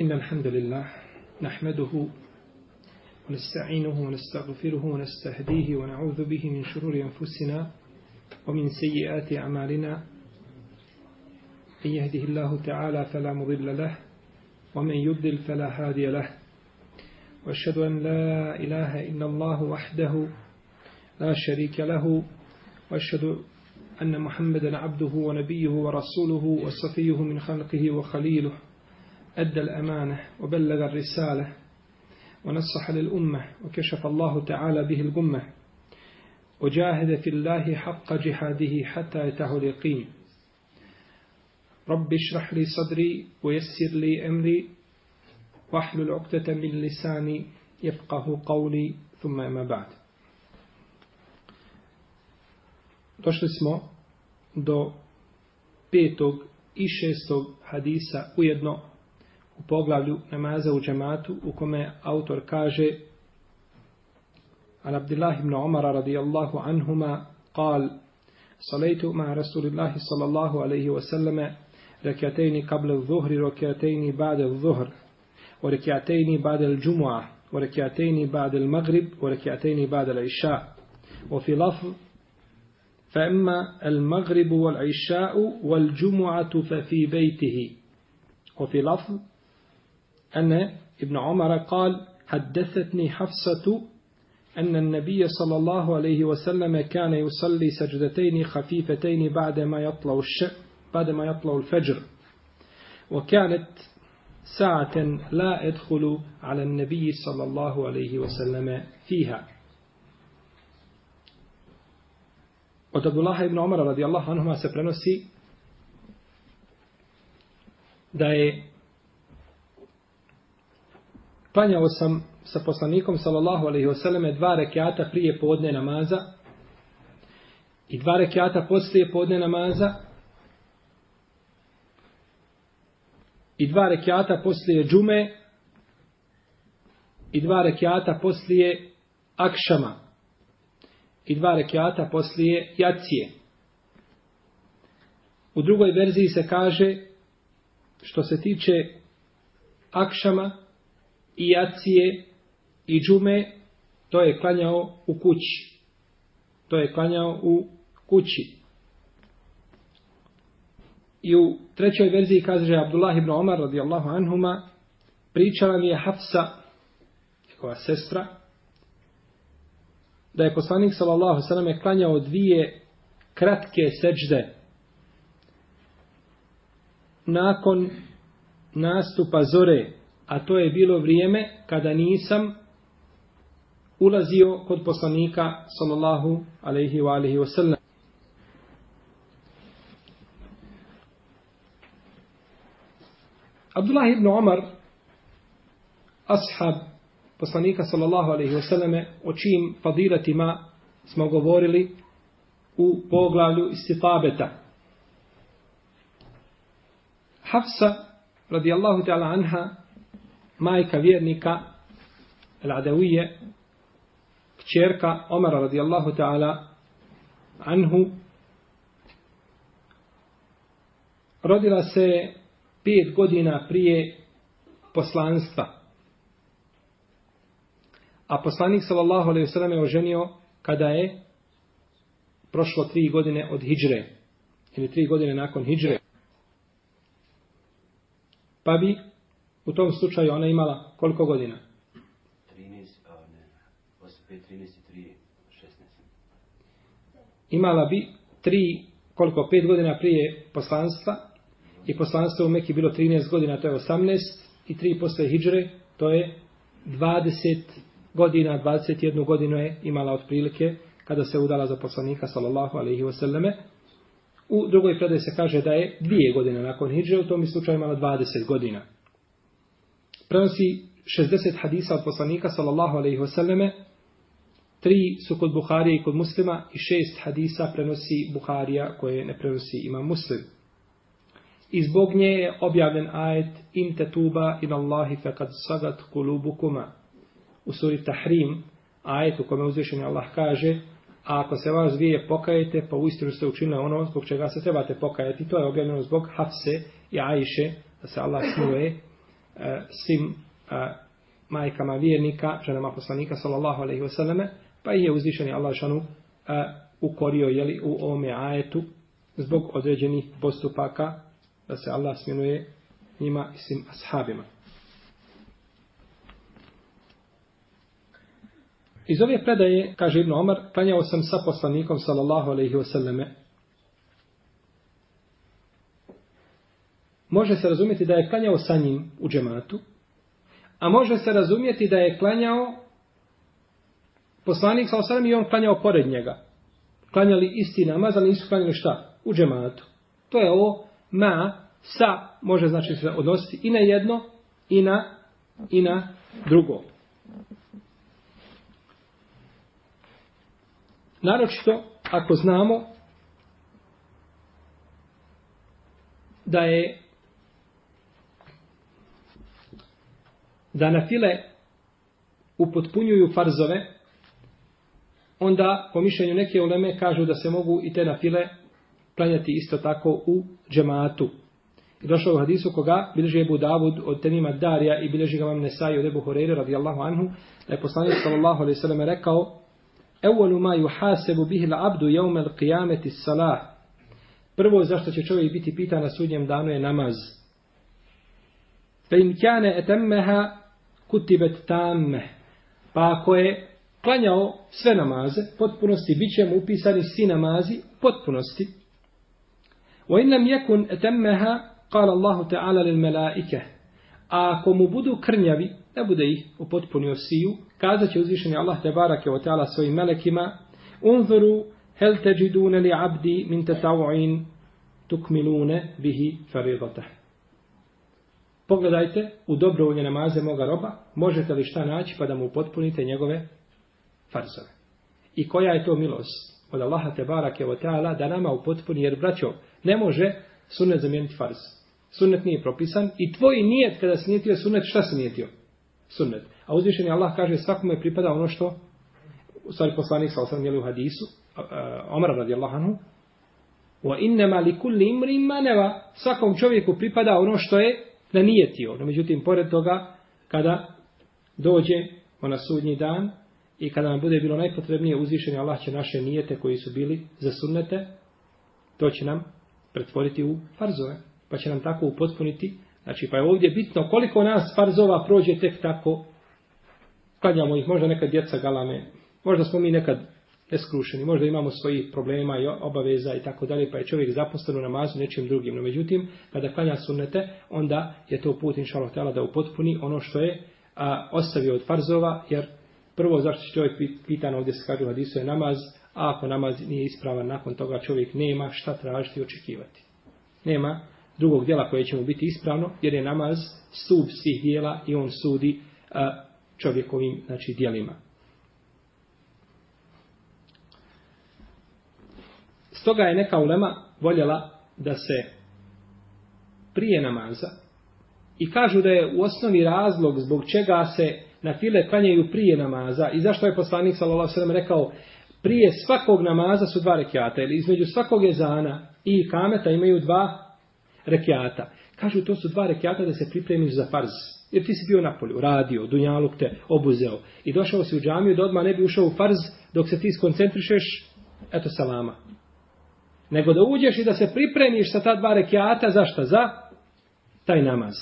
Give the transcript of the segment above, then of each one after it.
إن الحمد لله نحمده ونستعينه ونستغفره ونستهديه ونعوذ به من شرور أنفسنا ومن سيئات أعمالنا. من يهده الله تعالى فلا مضل له ومن يضلل فلا هادي له. وأشهد أن لا إله إلا الله وحده لا شريك له. وأشهد أن محمدا عبده ونبيه ورسوله وصفيه من خلقه وخليله. أدى الأمانة وبلغ الرسالة ونصح للأمة وكشف الله تعالى به الغمة وجاهد في الله حق جهاده حتى يتاه اليقين. رب اشرح لي صدري ويسر لي أمري واحلل عقدة من لساني يفقه قولي ثم أما بعد. Došli smo do petog i šestog hadisa ujedno u poglavlju namaza u džematu u kome autor kaže An Abdullah ibn Umara radijallahu anhuma قال صليت مع رسول الله صلى الله عليه وسلم ركعتين قبل الظهر ركعتين بعد الظهر وركعتين بعد الجمعة وركعتين بعد المغرب وركعتين بعد العشاء وفي لفظ فأما المغرب والعشاء والجمعة ففي بيته وفي لفظ أن ابن عمر قال حدثتني حفصة أن النبي صلى الله عليه وسلم كان يصلي سجدتين خفيفتين بعد ما يطلع الش بعد ما يطلع الفجر. وكانت ساعة لا أدخل على النبي صلى الله عليه وسلم فيها. Od Abdullaha ibn Omara radijallahu anhuma se prenosi da je klanjao sam sa poslanikom sallallahu alaihi vseleme dva rekiata prije podne namaza i dva rekiata poslije podne namaza i dva rekiata poslije džume i dva rekiata poslije akšama i dva rekiata poslije jacije. U drugoj verziji se kaže što se tiče akšama i jacije i džume, to je klanjao u kući. To je klanjao u kući. I u trećoj verziji kaže Abdullah ibn Omar radijallahu anhuma pričala mi je Hafsa, njegova sestra, da je poslanik sallallahu sallam je klanjao dvije kratke seđde nakon nastupa zore, a to je bilo vrijeme kada nisam ulazio kod poslanika sallallahu alaihi wa alaihi wa sallam. Abdullah ibn Omar, ashab poslanika sallallahu alaihi wa sallame, o čijim fadilatima smo govorili u poglavlju istitabeta. Hafsa, radijallahu ta'ala anha, majka vjernika, al-Adawije, kćerka Omara radijallahu ta'ala anhu, rodila se pet godina prije poslanstva. A poslanik sallallahu alejhi ve sellem je oženio kada je prošlo tri godine od hidžre ili tri godine nakon hidžre. Pa bi u tom slučaju ona imala koliko godina? 13, a ne, 5, 13 3, 16. Imala bi tri, koliko, pet godina prije poslanstva i poslanstvo u Mekiji bilo 13 godina, to je 18 i tri posle hidžre, to je 20 godina, 21 godinu je imala otprilike kada se udala za poslanika sallallahu alaihi wasallame. U drugoj predaj se kaže da je dvije godine nakon hijđe, u tom slučaju imala 20 godina. Prenosi 60 hadisa od poslanika sallallahu alaihi wasallame, tri su kod Buharije i kod muslima i šest hadisa prenosi Buharija koje ne prenosi ima muslim. I zbog nje je objavljen ajet in tetuba in Allahi fekad sagat kulubukuma u suri Tahrim, ajet u kome uzvišenje Allah kaže, a ako se vas dvije pokajete, pa uistinu ste učinili ono zbog čega se trebate pokajati, to je objavljeno zbog Hafse i Ajše, da se Allah smuje, e, svim e, majkama vjernika, ženama poslanika sallallahu alejhi ve selleme, pa ih je uzvišeni Allah šanu e, ukorio jeli, u ovome ajetu zbog određenih postupaka da se Allah smjenuje njima i svim ashabima. Iz ove predaje, kaže Ibn Omar, klanjao sam sa poslanikom, sallallahu alaihi wasallame. Može se razumjeti da je klanjao sa njim u džematu, a može se razumjeti da je klanjao poslanik, sa alaihi i on klanjao pored njega. Klanjali isti namaz, ali nisu klanjali šta? U džematu. To je ovo ma, sa, može znači se odnositi i na jedno, i na, i na drugo. Naročito, ako znamo da je da na file upotpunjuju farzove, onda po mišljenju neke uleme kažu da se mogu i te na file klanjati isto tako u džematu. I došao u hadisu koga bilježi Ebu Davud od Tenima Darija i bilježi ga vam Nesaj od Ebu Horeire radijallahu anhu, da je poslanik sallallahu alaihi sallam rekao Evolu ma yuhasebu bihil abdu jevme l'qiyameti salah. Prvo zašto će čovjek biti pitan na sudnjem danu je namaz. Fe im kjane etemmeha kutibet tamme. Pa ako je klanjao sve namaze, potpunosti, bit će mu upisani svi namazi, potpunosti. Wa in lam yakun etemmeha, kala Allahu ta'ala lil melaike. A ako mu budu krnjavi, ne bude ih upotpunio siju, kazat će uzvišeni Allah te barake o ta'ala svojim melekima, unzuru hel teđidune li abdi min tetav'in tukmilune bihi faridata. Pogledajte u dobrovolje namaze moga roba, možete li šta naći pa da mu potpunite njegove farzove. I koja je to milost od Allaha te barake o teala da nama upotpuni, jer braćo, ne može sunnet zamijeniti farz. Sunnet nije propisan i tvoj nijet kada si nijetio sunnet, šta si nijetio? sunnet. A uzvišeni Allah kaže svakome pripada ono što u stvari poslanik sa osam u hadisu Omar radijallahu anhu wa innama li kulli imri maneva svakom čovjeku pripada ono što je na nijetio. No, međutim, pored toga, kada dođe ona sudnji dan i kada nam bude bilo najpotrebnije uzvišeni Allah će naše nijete koji su bili za sunnete, to će nam pretvoriti u farzove. Pa će nam tako upotpuniti Znači, pa je ovdje bitno koliko nas farzova prođe tek tako. Klanjamo ih, možda nekad djeca galame, možda smo mi nekad neskrušeni, možda imamo svojih problema i obaveza i tako dalje, pa je čovjek zaposlen u namazu nečim drugim. No, međutim, kada klanja sunnete, onda je to put, inša Allah, da upotpuni ono što je a, ostavio od farzova, jer prvo zašto će čovjek pitan ovdje se kaže u hadisu je namaz, a ako namaz nije ispravan, nakon toga čovjek nema šta tražiti i očekivati. Nema drugog dijela koje će mu biti ispravno, jer je namaz stup svih dijela i on sudi a, čovjekovim znači, dijelima. Stoga je neka ulema voljela da se prije namaza i kažu da je u osnovi razlog zbog čega se na file klanjaju prije namaza i zašto je poslanik sallallahu alejhi ve rekao prije svakog namaza su dva rekiata ili između svakog ezana i kameta imaju dva rekiata. Kažu to su dva rekiata da se pripremiš za farz. Jer ti si bio na polju, radio, dunjaluk te obuzeo. I došao si u džamiju da odmah ne bi ušao u farz dok se ti skoncentrišeš, eto salama. Nego da uđeš i da se pripremiš sa ta dva rekiata, za šta? Za taj namaz.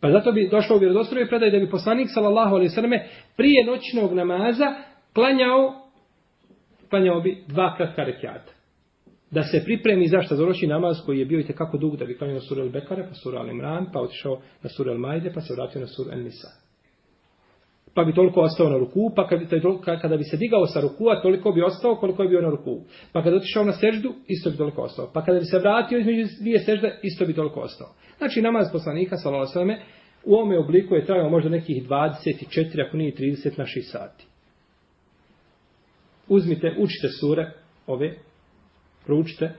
Pa zato bi došlo u vjerodostroju predaj da bi poslanik sallallahu alaihi selleme prije noćnog namaza klanjao klanjao bi dva kratka rekiata da se pripremi zašto za noćni namaz koji je bio i kako dug da bi klanjao sura Al-Bekare, pa sura Al-Imran, pa otišao na sura Al-Majde, pa se vratio na sura Al-Nisa. Pa bi toliko ostao na ruku, pa kada, kada bi se digao sa rukua, toliko bi ostao koliko je bio na ruku. Pa kada otišao na seždu, isto bi toliko ostao. Pa kada bi se vratio između dvije sežde, isto bi toliko ostao. Znači namaz poslanika, sallallahu alejhi u ovome obliku je trajao možda nekih 24, ako nije 30 naših sati. Uzmite, učite sure ove proučite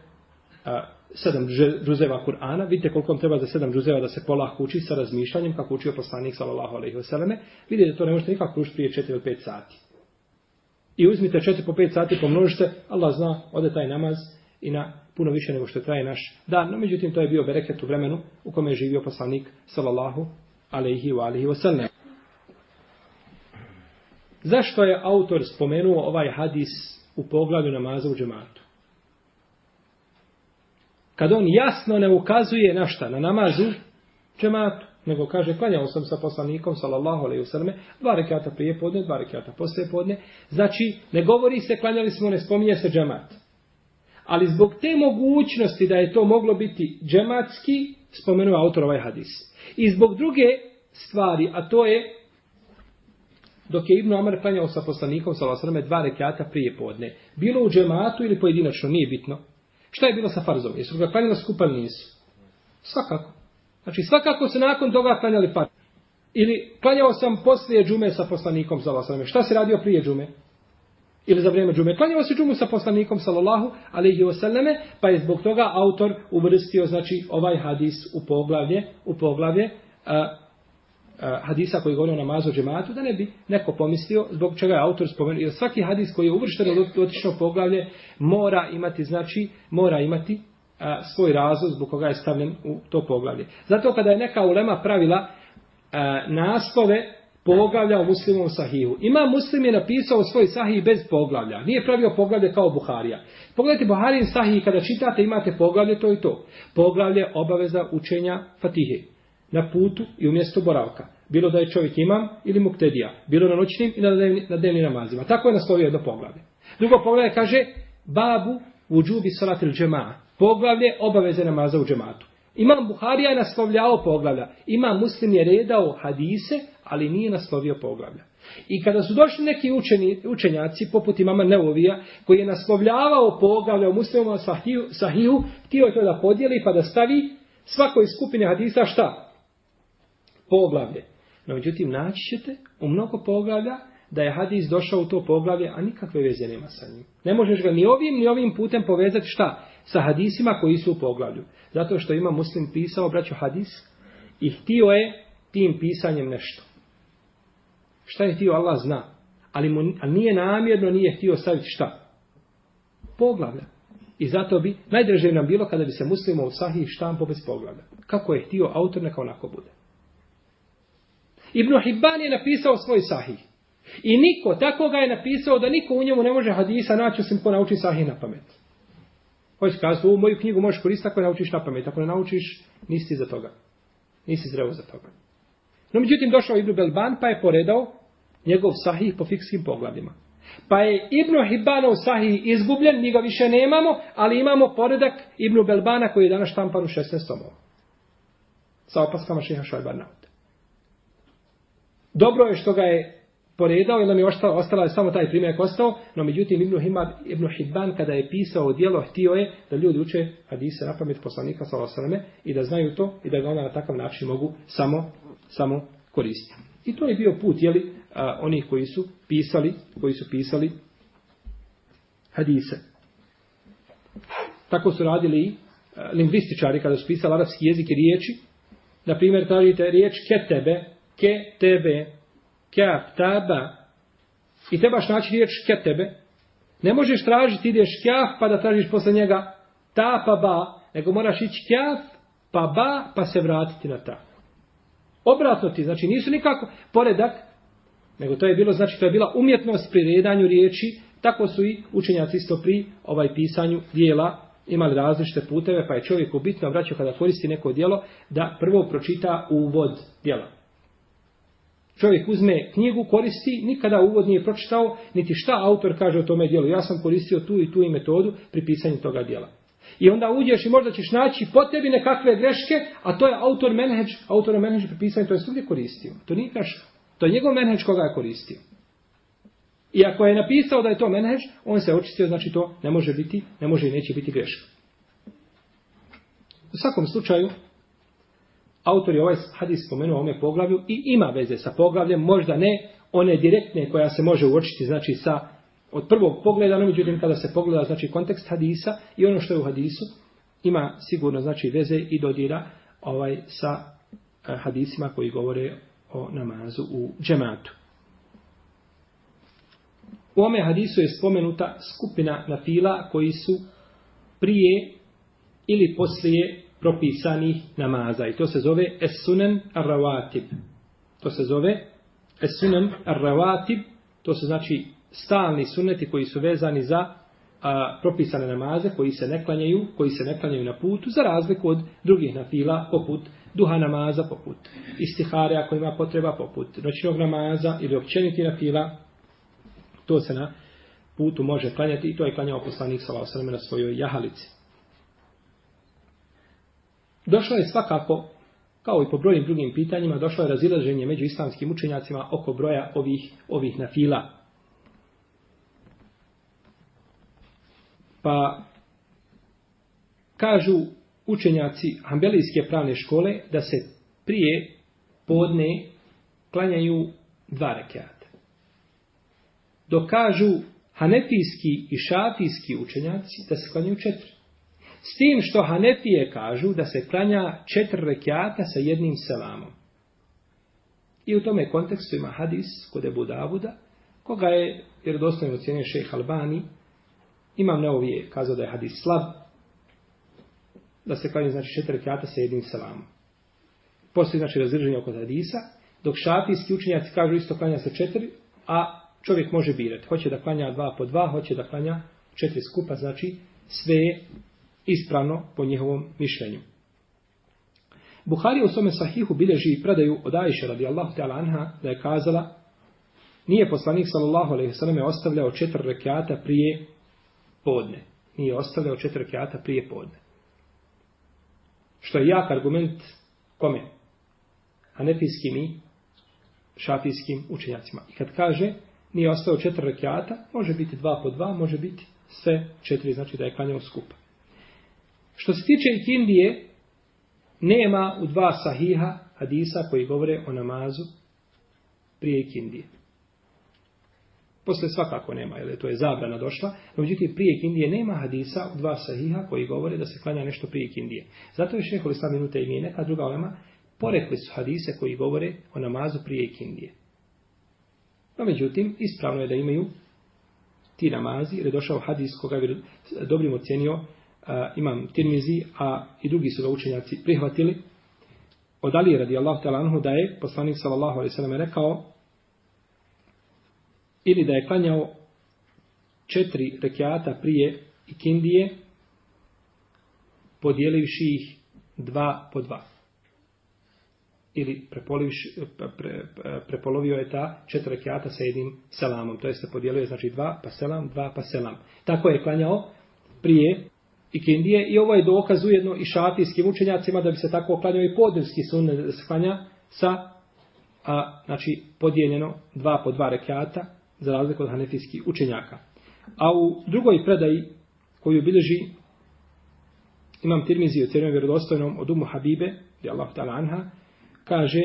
a, sedam džuzeva Kur'ana, vidite koliko vam treba za sedam džuzeva da se polako uči sa razmišljanjem, kako učio poslanik sallallahu alejhi ve selleme, vidite da to ne možete nikako učiti prije četiri ili pet sati. I uzmite 4 po 5 sati, pomnožite, Allah zna, ode taj namaz i na puno više nego što traje naš dan. No, međutim, to je bio bereket u vremenu u kome je živio poslanik, sallallahu alejhi ve alihi ve sellem. Zašto je autor spomenuo ovaj hadis u poglavlju namaza u džematu? Kad on jasno ne ukazuje na šta? Na namazu džematu. Nego kaže, klanjao sam sa poslanikom, sallallahu alaihi selleme dva rekata prije podne, dva rekata poslije podne. Znači, ne govori se, klanjali smo, ne spominje se džemat. Ali zbog te mogućnosti da je to moglo biti džematski, spomenuo autor ovaj hadis. I zbog druge stvari, a to je dok je Ibn Omer klanjao sa poslanikom sa Lasrame dva rekata prije podne. Bilo u džematu ili pojedinačno, nije bitno. Šta je bilo sa farzom? Jesu ga klanjali skupa ili nisu? Svakako. Znači svakako se nakon toga klanjali farz. Ili klanjao sam poslije džume sa poslanikom sa Lasrame. Šta se radio prije džume? Ili za vrijeme džume. Klanjao se džumu sa poslanikom sallallahu alaihi selleme, pa je zbog toga autor uvrstio znači ovaj hadis u poglavlje, u poglavlje a, hadisa koji govori o namazu o džematu, da ne bi neko pomislio zbog čega je autor spomenuo. Jer svaki hadis koji je uvršten u dotično poglavlje mora imati, znači, mora imati a, svoj razlog zbog koga je stavljen u to poglavlje. Zato kada je neka ulema pravila a, naslove poglavlja o muslimom sahihu. Ima muslim je napisao svoj sahih bez poglavlja. Nije pravio poglavlje kao Buharija. Pogledajte Buharijin sahih kada čitate imate poglavlje, to i to. Poglavlje obaveza učenja fatihe na putu i u mjestu boravka. Bilo da je čovjek imam ili muktedija. Bilo na noćnim i na dnevnim, na dnevnim namazima. Tako je naslovio jedno poglavlje. Drugo poglavlje kaže babu u džubi salatil džema. Poglavlje obaveze namaza u džematu. Imam Buharija je naslovljao poglavlja. Imam muslim je redao hadise, ali nije naslovio poglavlja. I kada su došli neki učeni, učenjaci, poput imama Neovija, koji je naslovljavao poglavlja u muslimom sahiju, sahiju, htio je to da podijeli pa da stavi svakoj skupine hadisa šta? Poglavlje. No, međutim, naći ćete u mnogo poglavlja da je hadis došao u to poglavlje, a nikakve veze nema sa njim. Ne možeš ga ni ovim, ni ovim putem povezati šta? Sa hadisima koji su u poglavlju. Zato što ima muslim pisao, braćo hadis, i htio je tim pisanjem nešto. Šta je htio, Allah zna. Ali mu, a nije namjerno, nije htio staviti šta? Poglavlja. I zato bi, najdrže nam bilo kada bi se muslimov sahih štampo bez poglavlja. Kako je htio autor, neka onako bude. Ibn Hibban je napisao svoj sahih. I niko, tako ga je napisao da niko u njemu ne može hadisa naći osim ko nauči sahih na pamet. Hoće kazati, ovu moju knjigu možeš koristiti ako je naučiš na pamet. Ako ne naučiš, nisi za toga. Nisi zreo za toga. No, međutim, došao Ibn Belban pa je poredao njegov sahih po fikskim poglavljima. Pa je Ibn Hibbanov sahih izgubljen, mi ga više nemamo, ali imamo poredak Ibn Belbana koji je danas štampan u 16 tomova. Sa opaskama šeha Šojbarnaut. Dobro je što ga je poredao, jer nam je ostalo, ostala je samo taj primjer ostao, no međutim Ibn, Himad, Ibn Hibban kada je pisao dijelo, htio je da ljudi uče hadise na pamet poslanika sallallahu i da znaju to i da ga onda na takav način mogu samo, samo koristiti. I to je bio put, jeli, a, onih koji su pisali, koji su pisali hadise. Tako su radili i lingvističari kada su pisali arapski jezik i riječi. Na primjer, tražite riječ ketebe, ke tebe, kjaf, taba, i trebaš naći riječ ke tebe, ne možeš tražiti, ideš kjaf, pa da tražiš posle njega ta pa ba, nego moraš ići kjaf, pa ba, pa se vratiti na ta. Obratno ti, znači nisu nikako poredak, nego to je bilo, znači to je bila umjetnost pri redanju riječi, tako su i učenjaci isto pri ovaj pisanju dijela imali različite puteve, pa je čovjeku bitno vraćao kada koristi neko dijelo, da prvo pročita uvod dijela. Čovjek uzme knjigu, koristi, nikada uvod nije pročitao, niti šta autor kaže o tome dijelu. Ja sam koristio tu i tu i metodu pri pisanju toga dijela. I onda uđeš i možda ćeš naći po tebi nekakve greške, a to je autor menheđ, autor menheđ pri pisanju, to je svugdje koristio. To nije greška. To je njegov menheđ koga je koristio. I ako je napisao da je to menheđ, on se očistio, znači to ne može biti, ne može i neće biti greška. U svakom slučaju, autor je ovaj hadis spomenuo ome poglavlju i ima veze sa poglavljem, možda ne one direktne koja se može uočiti, znači sa od prvog pogleda, no međutim kada se pogleda znači kontekst hadisa i ono što je u hadisu, ima sigurno znači veze i dodira ovaj sa eh, hadisima koji govore o namazu u džematu. U ome hadisu je spomenuta skupina na fila koji su prije ili poslije propisanih namaza. I to se zove esunen ar-rawatib. To se zove esunen ar-rawatib. To se znači stalni sunneti koji su vezani za a, propisane namaze koji se ne klanjaju, koji se ne klanjaju na putu, za razliku od drugih nafila, poput duha namaza, poput istihare ako ima potreba, poput noćnog namaza ili općeniti nafila, to se na putu može klanjati i to je klanjao poslanik s.a.v. na svojoj jahalici. Došlo je svakako, kao i po brojnim drugim pitanjima, došlo je razilaženje među islamskim učenjacima oko broja ovih, ovih nafila. Pa kažu učenjaci Ambelijske pravne škole da se prije podne klanjaju dva rekiata. Dokažu Hanefijski i Šafijski učenjaci da se klanjaju četiri. S tim što Hanefije kažu da se klanja četiri rekiata sa jednim selamom. I u tome kontekstu ima hadis kod Ebu Davuda, koga je, jer dostojno ocjenio šejh Albani, imam neovije kazao da je hadis slab, da se klanja znači četiri rekiata sa jednim selamom. Postoji znači razdrženje oko hadisa, dok šafijski učenjaci kažu isto klanja se četiri, a čovjek može birati. Hoće da klanja dva po dva, hoće da klanja četiri skupa, znači sve je ispravno po njihovom mišljenju. Buhari u svome sahihu bilježi i predaju od Aisha radijallahu ta'ala anha da je kazala nije poslanik sallallahu alaihi sallam ostavljao četiri rekiata prije podne. Nije ostavljao četiri rekiata prije podne. Što je jak argument kome? Hanefijskim i šafijskim učenjacima. I kad kaže nije ostao četiri rekiata, može biti dva po dva, može biti sve četiri, znači da je klanjao skupa. Što se tiče ikindije, nema u dva sahiha hadisa koji govore o namazu prije ikindije. Posle svakako nema, jer to je zabrana došla. No, međutim, prije ikindije nema hadisa u dva sahiha koji govore da se klanja nešto prije ikindije. Zato je šehol islam minuta i neka druga olema, porekli su hadise koji govore o namazu prije ikindije. No, međutim, ispravno je da imaju ti namazi, jer je došao hadis koga je dobrim ocjenio imam Tirmizi, a i drugi su ga učenjaci prihvatili. Od Ali radi Allah anhu da je poslanik sallallahu alaihi sallam rekao ili da je klanjao četiri rekiata prije ikindije podijelivši ih dva po dva ili pre, pre, prepolovio je ta četiri rekiata sa jednim selamom. To jeste podijelio je znači dva pa selam, dva pa selam. Tako je klanjao prije ikindije i ovo je dokaz ujedno i šafijskim učenjacima da bi se tako klanjao i podnevski sunnet da se klanja sa a, znači podijeljeno dva po dva rekiata za razliku od hanefijskih učenjaka. A u drugoj predaji koju bilježi imam tirmizi u cijenom vjerodostojnom od umu Habibe, gdje Allah ta'ala anha, kaže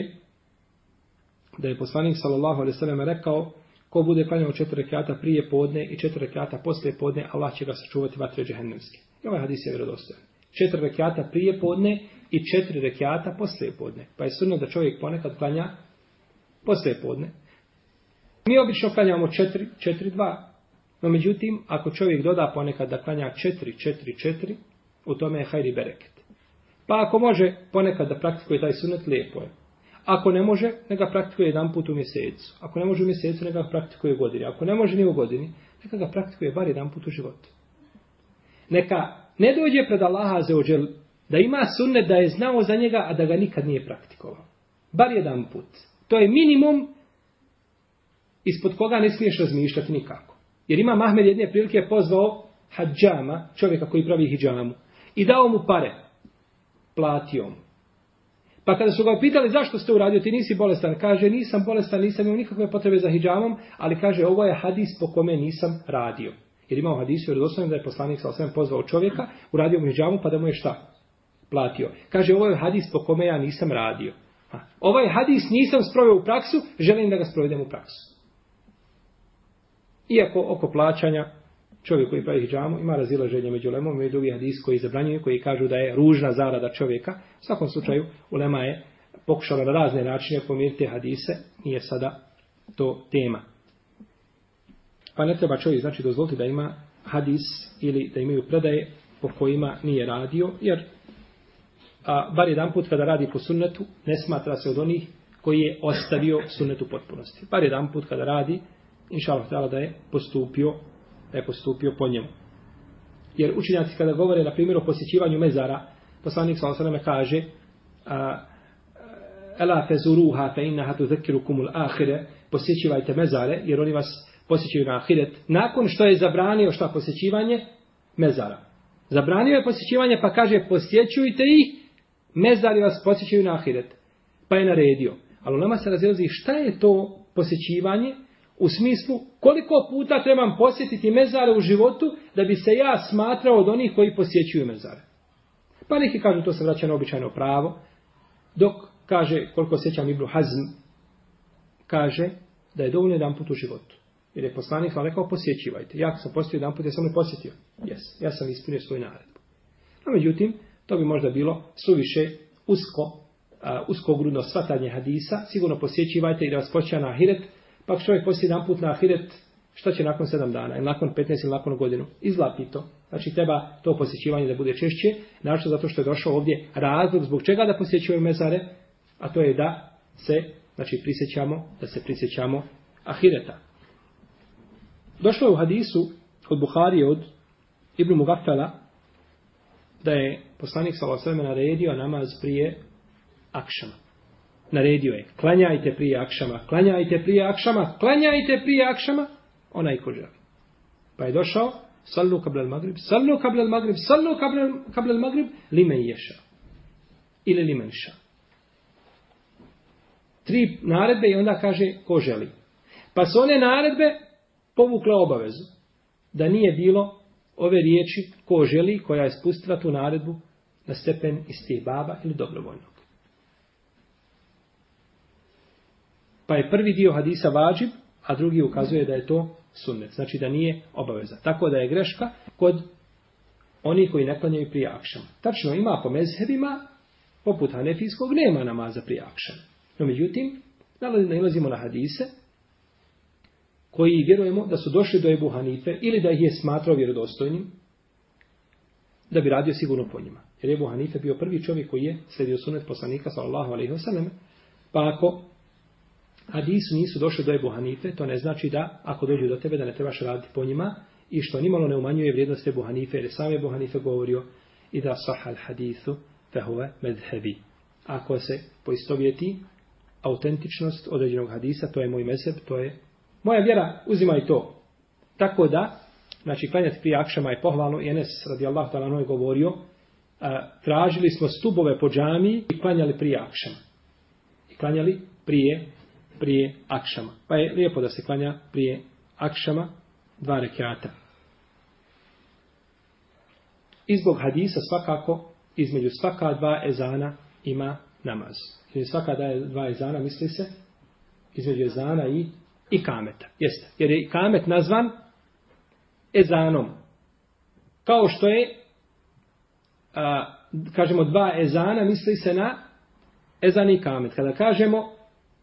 da je poslanik sallallahu alejhi ve sellem rekao ko bude klanjao četiri rekata prije podne i četiri rekata posle podne Allah će ga sačuvati vatre džehennemske. I ovaj hadis je vjerodostojan. Četiri rekata prije podne i četiri rekata poslije podne. Pa je sunno da čovjek ponekad klanja poslije podne. Mi obično klanjamo četiri, četiri, dva. No međutim, ako čovjek doda ponekad da klanja četiri, četiri, četiri, u tome je hajri bereket. Pa ako može ponekad da praktikuje taj sunet, lijepo je. Ako ne može, neka praktikuje jedan put u mjesecu. Ako ne može u mjesecu, neka ga praktikuje u godini. Ako ne može ni u godini, neka ga praktikuje bar jedan put u životu. Neka ne dođe pred Allaha za ođel da ima sunnet da je znao za njega, a da ga nikad nije praktikovao. Bar jedan put. To je minimum ispod koga ne smiješ razmišljati nikako. Jer ima Mahmed jedne prilike pozvao hađama, čovjeka koji pravi hijjamu, i dao mu pare platio mu. Pa kada su ga pitali zašto ste uradio, ti nisi bolestan, kaže nisam bolestan, nisam imao nikakve potrebe za hijjamom, ali kaže ovo je hadis po kome nisam radio. Jer imao hadis, jer da je poslanik sa osvijem pozvao čovjeka, uradio mu hijjamu pa da mu je šta? Platio. Kaže ovo je hadis po kome ja nisam radio. Ha. Ovaj hadis nisam sproveo u praksu, želim da ga sprovedem u praksu. Iako oko plaćanja čovjek koji pravi hijjamu ima razilaženje među lemom i drugi hadis koji zabranjuju, koji kažu da je ružna zarada čovjeka. U svakom slučaju, ulema je pokušala na razne načine pomiriti hadise, nije sada to tema. Pa ne treba čovjek znači dozvoliti da ima hadis ili da imaju predaje po kojima nije radio, jer a, bar jedan put kada radi po sunnetu, ne smatra se od onih koji je ostavio sunnet u potpunosti. Bar jedan put kada radi, inša Allah da je postupio, da je postupio po njemu. Jer učinjaci kada govore, na primjer, o posjećivanju mezara, poslanik sa osaname kaže, a, Ela fezuruha fe inna hatu zekiru kumul ahire, posjećivajte mezare, jer oni vas posjećaju na ahiret. Nakon što je zabranio šta posjećivanje? Mezara. Zabranio je posjećivanje pa kaže posjećujte ih, mezari vas posjećaju na ahiret. Pa je naredio. Ali u nama se razilazi šta je to posjećivanje u smislu koliko puta trebam posjetiti mezare u životu da bi se ja smatrao od onih koji posjećuju mezare. Pa neki kažu to se vraća na običajno pravo, dok kaže, koliko sjećam Ibnu Hazm, kaže da je dovoljno jedan put u životu. Jer je poslanik vam rekao, posjećivajte. Ja sam posjetio jedan put, ja sam ne posjetio. Yes, ja sam ispunio svoju naredbu. No, međutim, to bi možda bilo suviše usko, uh, uskogrudno svatanje hadisa. Sigurno posjećivajte i da vas počeja na ahiret. Pa ako čovjek posjeti jedan put na ahiret, šta će nakon sedam dana, ili nakon 15 ili nakon godinu? Izlapi to. Znači treba to posjećivanje da bude češće, našto zato što je došao ovdje razlog zbog čega da posjećujemo mezare, a to je da se, znači prisjećamo, da se prisjećamo ahireta. Došlo je u hadisu od Buharije od Ibn Mugafela da je poslanik s.a.v. naredio namaz prije akšama. Naredio je, klanjajte prije akšama, klanjajte prije akšama, klanjajte prije akšama, onaj ko želi. Pa je došao, sallu kabla al magrib, sallu kabla al magrib, sallu kabla al magrib, limen ješa. Ili limen ša. Tri naredbe i onda kaže ko želi. Pa su one naredbe povukla obavezu. Da nije bilo ove riječi ko želi, koja je spustila tu naredbu na stepen istih baba ili dobrovoljnog. Pa je prvi dio hadisa vađib, a drugi ukazuje da je to sunnet. Znači da nije obaveza. Tako da je greška kod oni koji ne klanjaju prije akšama. Tačno ima po mezhebima, poput hanefijskog, nema namaza prije akšama. No međutim, nalazimo na hadise, koji vjerujemo da su došli do Ebu Hanife ili da ih je smatrao vjerodostojnim, da bi radio sigurno po njima. Jer Ebu Hanife bio prvi čovjek koji je sledio sunet poslanika sallallahu alaihi wa sallam, pa ako hadisu nisu došli do Ebu Hanife, to ne znači da ako dođu do tebe da ne trebaš raditi po njima i što nimalo ne umanjuje vrijednost Ebu Hanife, jer sam Ebu Hanife govorio i da sahal hadisu fehuve medhebi. Ako se poistovjeti autentičnost određenog hadisa, to je moj mezheb, to je moja vjera, uzimaj to. Tako da, znači klanjati prije akšama je pohvalno, i Enes radijallahu ta'ala noj govorio, a, tražili smo stubove po džami i klanjali prije akšama. I klanjali prije prije akšama. Pa je lijepo da se klanja prije akšama dva rekiata. Izbog hadisa svakako između svaka dva ezana ima namaz. Između svaka dva ezana misli se između ezana i i kameta. Jeste. Jer je kamet nazvan ezanom. Kao što je a, kažemo dva ezana misli se na ezan i kamet. Kada kažemo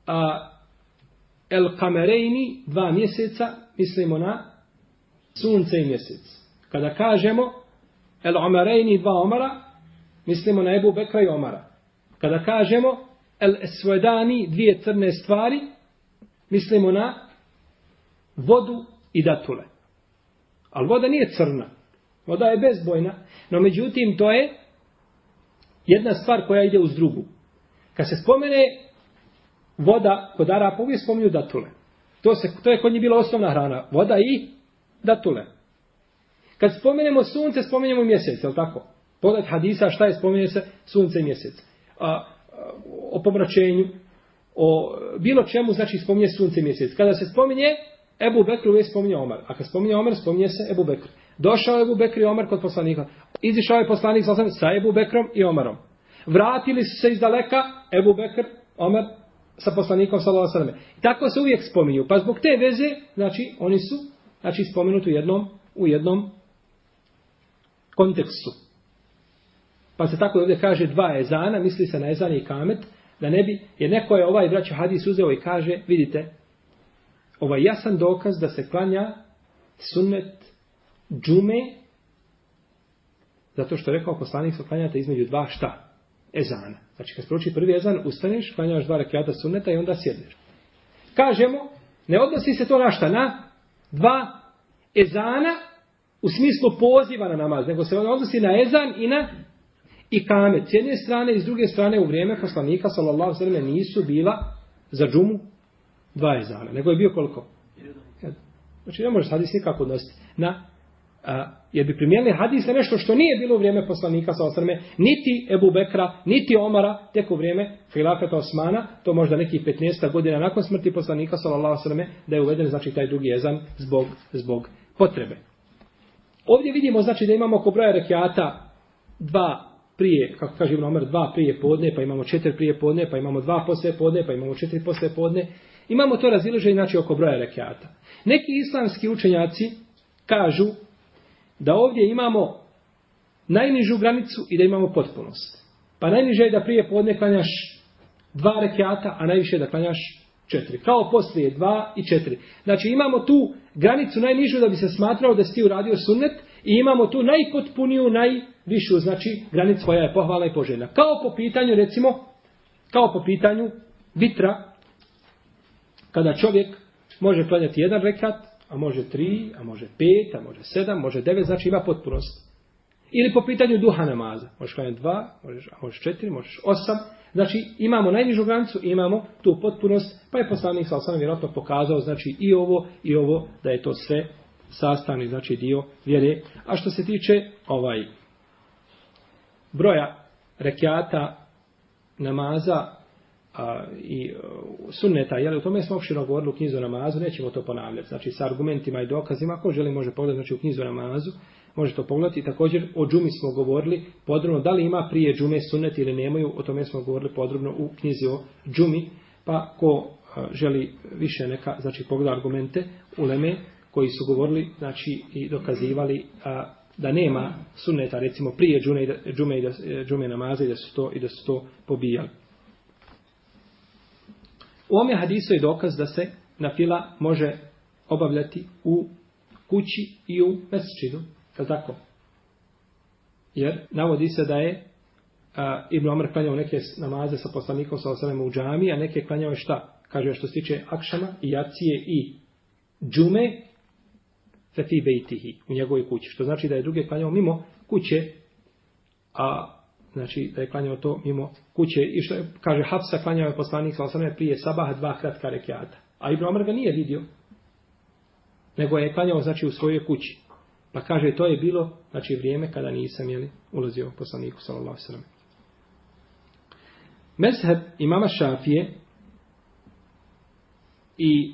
a, el kamerejni dva mjeseca mislimo na sunce i mjesec. Kada kažemo el omerejni, dva omara mislimo na Ebu Bekra i Omara. Kada kažemo el esvedani dvije crne stvari mislimo na vodu i datule. Ali voda nije crna. Voda je bezbojna. No međutim, to je jedna stvar koja ide uz drugu. Kad se spomene voda kod Arapa, uvijek spominju datule. To, se, to je kod njih bila osnovna hrana. Voda i datule. Kad spomenemo sunce, spomenemo mjesec, je li tako? Podat hadisa, šta je spomenuje se sunce i mjesec. A, a, o pomračenju, o bilo čemu, znači spominje sunce i mjesec. Kada se spominje Ebu Bekr, uvijek spominje Omar. A kad spominje Omar, spominje se Ebu Bekr. Došao je Ebu Bekr i Omar kod poslanika. Izišao je poslanik sa, sa Ebu Bekrom i Omarom. Vratili su se iz daleka Ebu Bekr, Omar sa poslanikom sallallahu alejhi ve sellem. Tako se uvijek spominju. Pa zbog te veze, znači oni su znači spomenuti u jednom u jednom kontekstu. Pa se tako ovdje kaže dva ezana, misli se na ezan i kamet, da ne bi, jer neko je ovaj braćo hadis uzeo i kaže, vidite, ovaj jasan dokaz da se klanja sunnet džume Zato što je rekao poslanik sa klanjate između dva šta? Ezana. Znači kad prouči prvi ezan, ustaneš, klanjaš dva rekiata sunneta i onda sjedneš. Kažemo, ne odnosi se to na šta? Na dva ezana u smislu poziva na namaz, nego se odnosi na ezan i na i kame S jedne strane i s druge strane u vrijeme poslanika, sallallahu sallam, nisu bila za džumu dva ezana, nego je bio koliko? Jedan. Znači ne može hadis nikako odnositi na a, jer bi primijenili hadis na nešto što nije bilo u vrijeme poslanika sa osrme, niti Ebu Bekra, niti Omara, tek u vrijeme Hilafeta Osmana, to možda nekih 15 godina nakon smrti poslanika sallallahu alejhi da je uveden znači taj drugi jezan zbog zbog potrebe. Ovdje vidimo znači da imamo oko broja rekiata dva prije, kako kaže Ibn Omer, dva prije podne, pa imamo četiri prije podne, pa imamo dva posle podne, pa imamo četiri posle podne. Imamo to razilaženje znači oko broja rekiata. Neki islamski učenjaci kažu da ovdje imamo najnižu granicu i da imamo potpunost. Pa najniže je da prije podne klanjaš dva rekiata, a najviše da klanjaš četiri. Kao poslije dva i četiri. Znači imamo tu granicu najnižu da bi se smatrao da si ti uradio sunnet i imamo tu najpotpuniju, najvišu, znači granicu koja je pohvala i poželjna. Kao po pitanju, recimo, kao po pitanju vitra, kada čovjek može klanjati jedan rekat, a može tri, a može pet, a može sedam, može devet, znači ima potpunost. Ili po pitanju duha namaza. Možeš klanjati dva, možeš, a možeš četiri, možeš osam. Znači imamo najnižu granicu, imamo tu potpunost, pa je poslanik sa osam vjerojatno pokazao, znači i ovo, i ovo, da je to sve sastavni, znači dio vjere. A što se tiče ovaj broja rekiata namaza, a, i e, sunneta, jel, o tome smo opširno govorili u knjizu namazu, nećemo to ponavljati, znači sa argumentima i dokazima, ko želi može pogledati, znači u knjizu namazu, može to pogledati, također o džumi smo govorili podrobno, da li ima prije džume sunnet ili nemaju, o tome smo govorili podrobno u knjizi o džumi, pa ko e, želi više neka, znači pogleda argumente u Leme, koji su govorili, znači i dokazivali a, da nema sunneta, recimo prije džume, džume, i da, e, džume namaza i da su to, i da su to pobijali. U ome hadisu je dokaz da se na fila može obavljati u kući i u mesečinu. Je tako? Jer navodi se da je a, Ibn Omer klanjao neke namaze sa poslanikom sa osamem u džami, a neke klanjao je šta? Kaže što se tiče akšama i jacije i džume fefi bejtihi u njegovoj kući. Što znači da je druge klanjao mimo kuće, a znači da je klanjao to mimo kuće i što je, kaže Hafsa klanjao je poslanik sa prije sabaha dva kratka rekiata. A Ibn Omar ga nije vidio, nego je klanjao znači u svojoj kući. Pa kaže to je bilo znači vrijeme kada nisam jeli, ulazio poslaniku sallallahu sallam. Mezheb imama Šafije i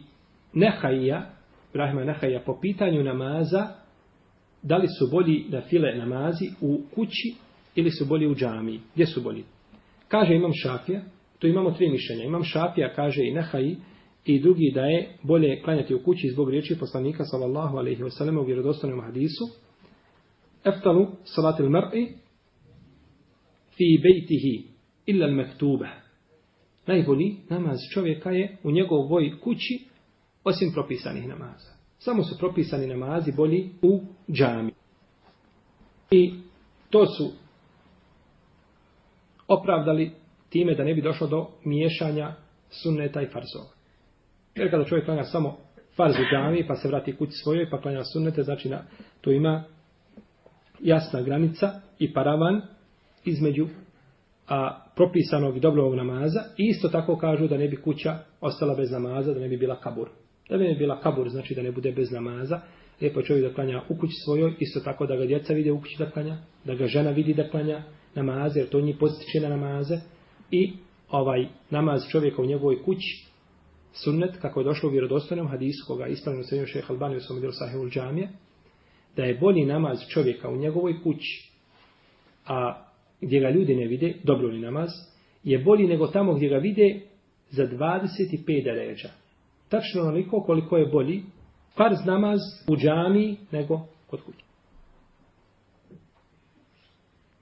Nehaija, Ibrahima Nehaija, po pitanju namaza, da li su bolji da file namazi u kući ili su bolji u džamiji. Gdje su bolji? Kaže imam šafija, to imamo tri mišljenja. Imam šafija, kaže i nehaji, i drugi da je bolje klanjati u kući zbog riječi poslanika sallallahu alaihi wa sallam u vjerodostanom hadisu. Eftalu salatil mar'i fi bejtihi illa al mektube. Najbolji namaz čovjeka je u njegovoj kući osim propisanih namaza. Samo su propisani namazi bolji u džami. I to su opravdali time da ne bi došlo do miješanja sunneta i farzova. Jer kada čovjek klanja samo farz u džami, pa se vrati kući svojoj, pa klanja sunnete, znači na, to ima jasna granica i paravan između a, propisanog i dobrovog namaza. I isto tako kažu da ne bi kuća ostala bez namaza, da ne bi bila kabur. Da ne bi bila kabur, znači da ne bude bez namaza. Lijepo čovjek da klanja u kući svojoj, isto tako da ga djeca vide u kući da klanja, da ga žena vidi da klanja, namaze, jer to njih postiče na namaze, i ovaj namaz čovjeka u njegovoj kući, sunnet, kako je došlo u vjerodostojnom hadisu, koga je ispravljeno srednjo šeha Albani u svom djelu sahihul džamije, da je bolji namaz čovjeka u njegovoj kući, a gdje ga ljudi ne vide, dobro li namaz, je bolji nego tamo gdje ga vide za 25 deređa. Tačno onoliko koliko je bolji farz namaz u džami nego kod kuće.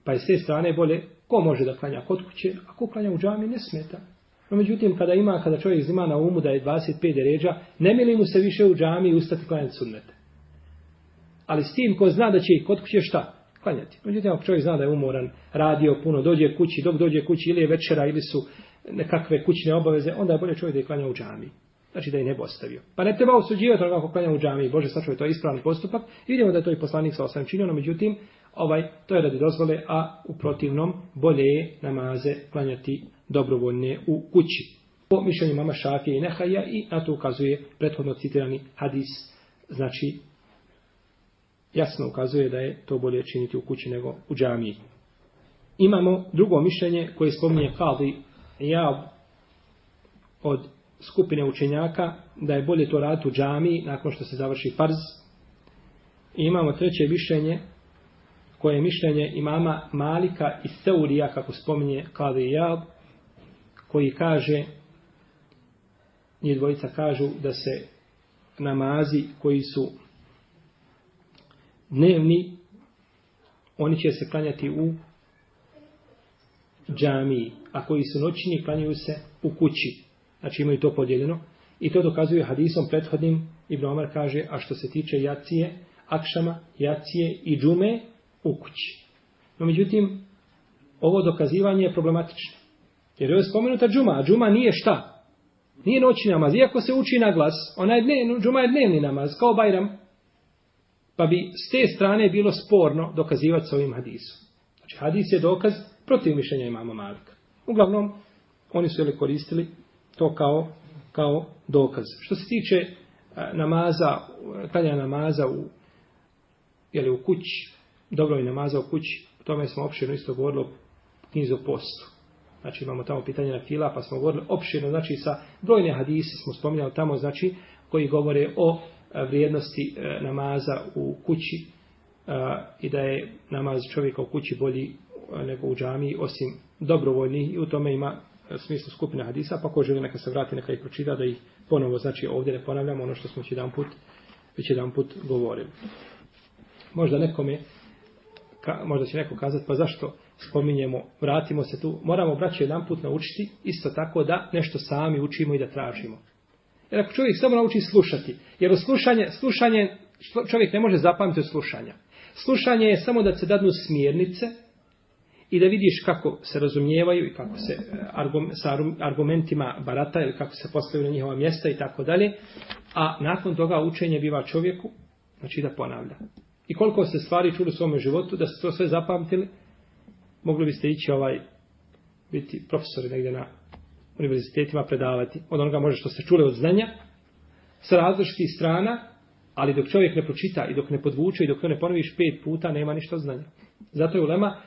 Pa je s te strane bolje, ko može da klanja kod kuće, a ko klanja u džami ne smeta. No međutim, kada ima, kada čovjek ima na umu da je 25 ređa, ne mili mu se više u džami i ustati klanjati sunnete. Ali s tim ko zna da će kod kuće šta? klanjati. Međutim, ako čovjek zna da je umoran, radio puno, dođe kući, dok dođe kući ili je večera ili su nekakve kućne obaveze, onda je bolje čovjek da je klanja u džami. Znači da je ne bi ostavio. Pa ne treba osuđivati onoga kako klanja u džami. Bože, sačuvaj, to je ispravan postupak. I vidimo da je to i poslanik sa osam činio, no međutim, ovaj, to je radi dozvole, a u protivnom bolje je namaze klanjati dobrovoljne u kući. Po mišljenju mama Šafije i Nehaja i na to ukazuje prethodno citirani hadis, znači jasno ukazuje da je to bolje činiti u kući nego u džamiji. Imamo drugo mišljenje koje spominje Kadi ja od skupine učenjaka da je bolje to raditi u džami nakon što se završi farz. I imamo treće mišljenje koje je mišljenje imama Malika i Seurija kako spominje Kali Jab koji kaže njih dvojica kažu da se namazi koji su dnevni, oni će se klanjati u džamiji, a koji su noćni, klanjaju se u kući. Znači imaju to podijeljeno. I to dokazuje hadisom prethodnim. Ibn Omar kaže, a što se tiče jacije, akšama, jacije i džume u kući. No međutim, ovo dokazivanje je problematično. Jer je spomenuta džuma, a džuma nije šta? Nije noćni namaz. Iako se uči na glas, ona je dnevni, džuma je dnevni namaz, kao Bajram. Pa bi s te strane bilo sporno dokazivati s ovim hadisom. Znači, hadis je dokaz protiv mišljenja imama Malika. Uglavnom, oni su je koristili to kao, kao dokaz. Što se tiče e, namaza, klanja namaza u, jeli, u kući, dobro je namaza u kući, o tome smo opširno isto govorili o knjizu postu. Znači imamo tamo pitanje na fila, pa smo govorili opširno, znači sa brojne hadise smo spominjali tamo, znači koji govore o e, vrijednosti e, namaza u kući i da je namaz čovjeka u kući bolji nego u džamiji, osim dobrovoljnih i u tome ima E, smislu skupine hadisa, pa ko želi neka se vrati, neka ih pročita da ih ponovo, znači ovdje ne ponavljamo ono što smo već jedan put, već jedan put govorili. Možda nekome, ka, možda će neko kazati, pa zašto spominjemo, vratimo se tu, moramo braći jedan put naučiti, isto tako da nešto sami učimo i da tražimo. Jer ako čovjek samo nauči slušati, jer slušanje, slušanje čovjek ne može zapamtiti od slušanja. Slušanje je samo da se dadnu smjernice i da vidiš kako se razumijevaju i kako se e, argum, sa argumentima barata ili kako se postavljaju na njihova mjesta i tako dalje. A nakon toga učenje biva čovjeku, znači da ponavlja. I koliko se stvari čuli u svom životu, da ste to sve zapamtili, mogli biste ići ovaj, biti profesori negdje na univerzitetima predavati. Od onoga može što ste čuli od znanja, sa različitih strana, ali dok čovjek ne pročita i dok ne podvuče i dok to ne ponoviš pet puta, nema ništa znanja. Zato je ulema,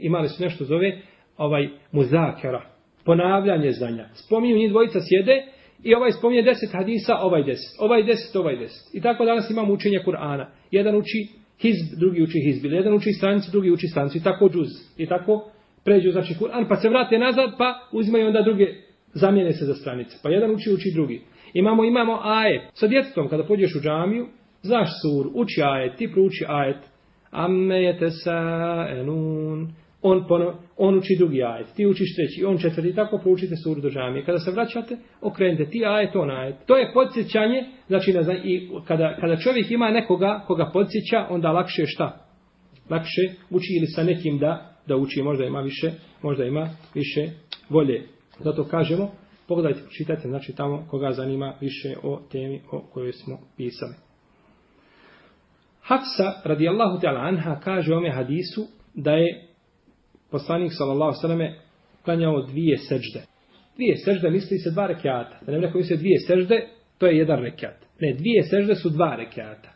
imali su nešto zove, ovaj, muzakera, ponavljanje znanja. Spominju njih dvojica sjede i ovaj spominje deset hadisa, ovaj deset, ovaj deset, ovaj deset. I tako danas imamo učenje Kur'ana. Jedan uči hizb, drugi uči hizb. Jedan uči stranicu, drugi uči stranicu. I tako džuz. I tako pređu, znači Kur'an, pa se vrate nazad, pa uzimaju onda druge, zamijene se za stranice. Pa jedan uči, uči drugi. Imamo, imamo ajet. Sa djetetom, kada pođeš u džamiju, znaš sur, uči ajet, ti prouči ajet. Amme je te sa. On, pono, on uči drugi ajet, ti učiš treći, on četvrti, tako proučite suru do džamije. Kada se vraćate, okrenite ti ajet, on ajet. To je podsjećanje, znači na, i kada, kada čovjek ima nekoga koga podsjeća, onda lakše šta? Lakše uči ili sa nekim da da uči, možda ima više, možda ima više volje. Zato kažemo, pogledajte, čitajte, znači tamo koga zanima više o temi o kojoj smo pisali. Hafsa, radijallahu ta'ala anha, kaže ome hadisu da je poslanik, sallallahu sallame, klanjao dvije sežde. Dvije sežde misli se dva rekiata. Da ne neko se dvije sežde, to je jedan rekiat. Ne, dvije sežde su dva rekiata.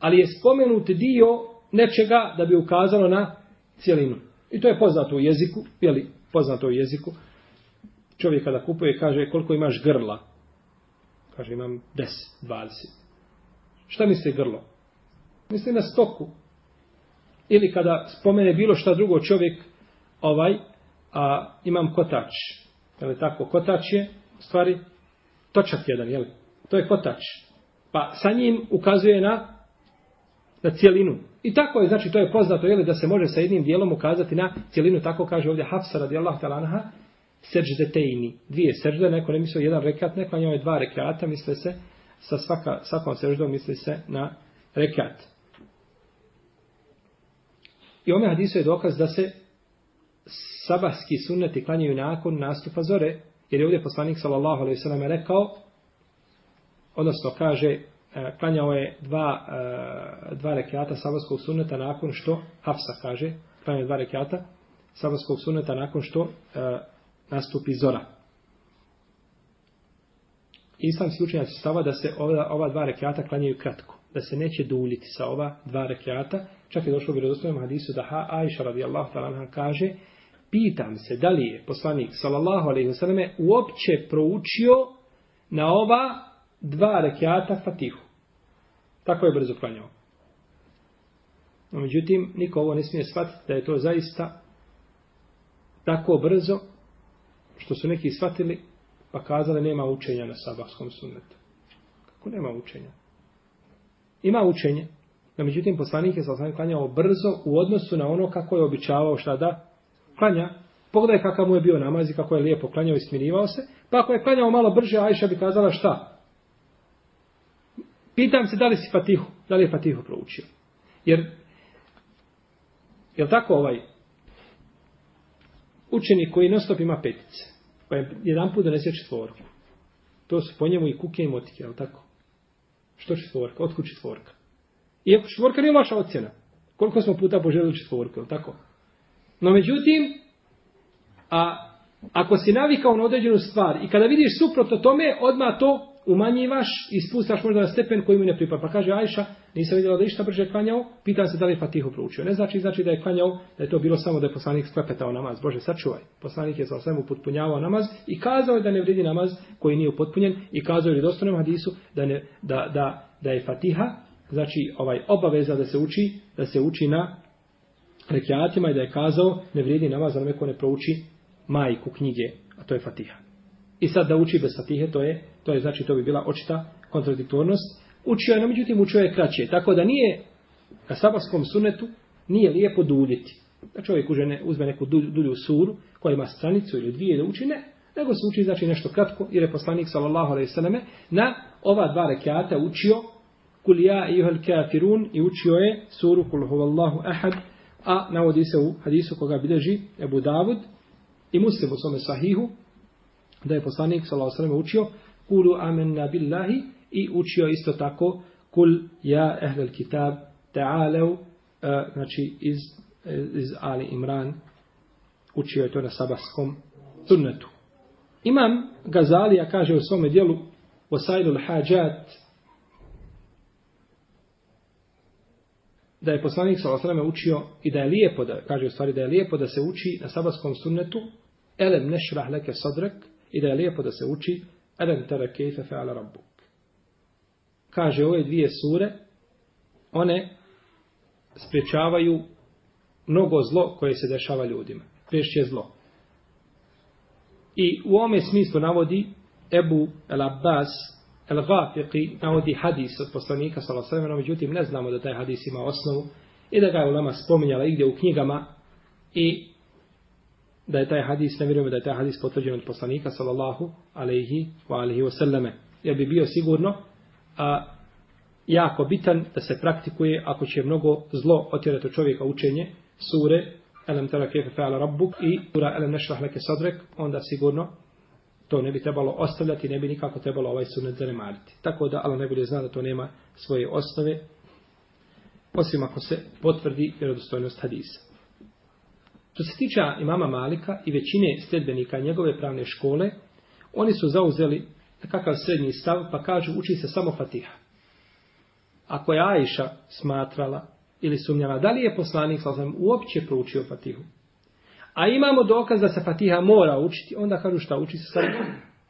Ali je spomenut dio nečega da bi ukazalo na cijelinu. I to je poznato u jeziku, jeli, poznato u jeziku. Čovjek kada kupuje kaže koliko imaš grla. Kaže imam 10, 20. Šta misli grlo? Misli na stoku. Ili kada spomene bilo šta drugo čovjek, ovaj, a imam kotač. Je li tako? Kotač je, stvari, točak jedan, je li? To je kotač. Pa sa njim ukazuje na na cijelinu. I tako je, znači to je poznato, je li da se može sa jednim dijelom ukazati na cijelinu, tako kaže ovdje Hafsa radijallahu ta'ala anha, dvije sežde, neko ne misli jedan rekat, neko njoj dva rekata, misle se, sa svaka, svakom seždom misli se na rekat. I ome hadisu je dokaz da se sabahski sunneti klanjaju nakon nastupa zore, jer je ovdje poslanik sallallahu alaihi sallam rekao, odnosno kaže, e, klanjao je dva, e, dva rekiata sabahskog sunneta nakon što, Hafsa kaže, klanjao je dva rekiata sabahskog sunneta nakon što e, nastupi zora. Islamski učenjaci stava da se ova, ova dva rekiata klanjaju kratko, da se neće duljiti sa ova dva rekiata, čak je došlo u vjerodostojnom hadisu da ha Aisha radijallahu ta'ala kaže, pitam se da li je poslanik sallallahu alejhi ve selleme uopće proučio na ova dva rekiata Fatihu. Tako je brzo klanjao. No, međutim, niko ovo ne smije shvatiti da je to zaista tako brzo što su neki shvatili pa kazali nema učenja na sabahskom sunnetu. Kako nema učenja? Ima učenje. No, međutim, poslanik je sa klanjao brzo u odnosu na ono kako je običavao šta da klanja, pogledaj kakav mu je bio namaz i kako je lijepo klanjao i smirivao se, pa ako je klanjao malo brže, Ajša bi kazala šta? Pitam se da li si Fatihu, da li je Fatihu proučio. Jer, je tako ovaj učenik koji nostop ima petice, pa je jedan put donese četvorku. To su po njemu i kuke i motike, je tako? Što četvorka? Otkud četvorka? Iako četvorka nije vaša ocjena. Koliko smo puta poželjeli četvorku, je tako? No međutim, a ako si navikao na određenu stvar i kada vidiš suprotno tome, odmah to umanjivaš i spustaš možda na stepen koji mu ne pripada. Pa kaže Ajša, nisam vidjela da išta brže klanjao, pitan se da li je Fatihu proučio. Ne znači, znači da je klanjao, da je to bilo samo da je poslanik sklepetao namaz. Bože, sačuvaj. Poslanik je sa svemu potpunjavao namaz i kazao je da ne vredi namaz koji nije upotpunjen i kazao je u dostojnom hadisu da, ne, da, da, da je Fatiha, znači ovaj obaveza da se uči, da se uči na rekiatima i da je kazao ne vrijedi namaz da neko ne prouči majku knjige, a to je Fatiha. I sad da uči bez Fatihe, to je, to je znači to bi bila očita kontradiktornost. Učio je, no međutim učio je kraće. Tako da nije na sabaskom sunetu nije lijepo duljiti. Da čovjek uže ne, uzme neku dulju, suru koja ima stranicu ili dvije da uči, ne. Nego se uči znači nešto kratko, jer je poslanik sallallahu alaihi sallame na ova dva rekiata učio kul ja i kafirun i učio je suru kul huvallahu ahad a navodi se u hadisu koga bilježi Ebu Davud i muslim u svome sahihu da je poslanik s.a.v. učio kulu amenna billahi i učio isto tako kul ja ehlel kitab ta'alev znači iz, iz Ali Imran učio je to na sabaskom sunnetu. Imam Gazalija kaže u svome dijelu Wasailul Hajat da je poslanik sa osrame učio i da je lijepo, da kaže u stvari da je lijepo da se uči na sabahskom sunnetu elem nešrah leke sadrek i da je lijepo da se uči Adam tara kejfe fe'ala rabbuk. Kaže ove dvije sure, one spriječavaju mnogo zlo koje se dešava ljudima. Priješće zlo. I u ome smislu navodi Ebu El Abbas El-Ghafiqi navodi hadis od poslanika sallallahu alejhi međutim ne znamo da taj hadis ima osnovu i da ga je ulema spominjala igdje u knjigama i da je taj hadis, ne vjerujemo da je taj hadis potvrđen od poslanika sallallahu alejhi wa alaihi wasallame. Jer bi bio sigurno a, jako bitan da se praktikuje ako će mnogo zlo otjerati od čovjeka učenje sure Elem tera kefe fe'ala rabbuk i sura Elem nešrah leke sadrek, onda sigurno to ne bi trebalo ostavljati, ne bi nikako trebalo ovaj sunet zanemariti. Tako da Allah najbolje zna da to nema svoje osnove, osim ako se potvrdi vjerodostojnost hadisa. Što se tiče imama Malika i većine sljedbenika njegove pravne škole, oni su zauzeli kakav srednji stav, pa kažu uči se samo Fatiha. Ako je Ajša smatrala ili sumnjala da li je poslanik sa uopće proučio Fatihu, A imamo dokaz da se Fatiha mora učiti, onda kažu šta uči se samo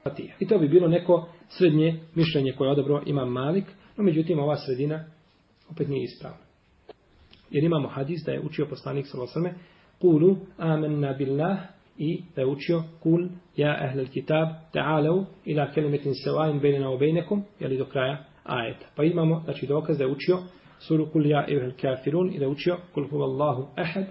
Fatiha. I to bi bilo neko srednje mišljenje koje odobro imam Malik, no međutim ova sredina opet nije ispravna. Jer imamo hadis da je učio poslanik Salosrme, kulu amenna billah i da je učio kul ja ehlel kitab ta'alau ila kelimetin sevain bejnena u bejnekum, jeli do kraja ajeta. Pa imamo, znači dokaz da je učio suru kul ja ehlel kafirun i da je učio kul huvallahu ehad,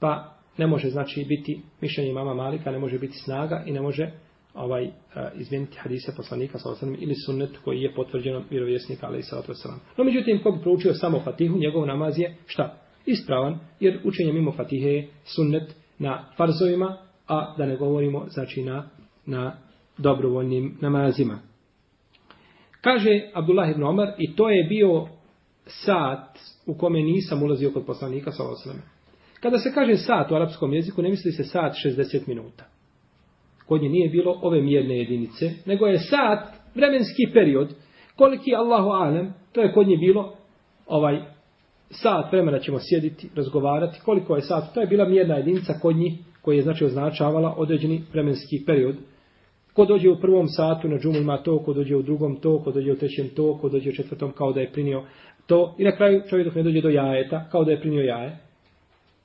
pa ne može znači biti mišljenje mama Malika, ne može biti snaga i ne može ovaj uh, izmijeniti hadise poslanika sa osanem ili sunnet koji je potvrđen od vjerovjesnika ali i salatu. No međutim, ko bi proučio samo Fatihu, njegov namaz je šta? Ispravan, jer učenje mimo Fatihe je sunnet na farzovima, a da ne govorimo znači na, na dobrovoljnim namazima. Kaže Abdullah ibn Omar, i to je bio sat u kome nisam ulazio kod poslanika sa osrame. Kada se kaže sat u arapskom jeziku, ne misli se sat 60 minuta. Kod nje nije bilo ove mjerne jedinice, nego je sat, vremenski period, koliki Allahu alem, to je kod nje bilo ovaj sat vremena ćemo sjediti, razgovarati, koliko je sat, to je bila mjerna jedinica kod njih, koja je znači označavala određeni vremenski period. Ko dođe u prvom satu na džumu ima to, ko dođe u drugom to, ko dođe u trećem to, ko dođe u četvrtom kao da je prinio to. I na kraju čovjek dok ne dođe do jajeta, kao da je prinio jaje.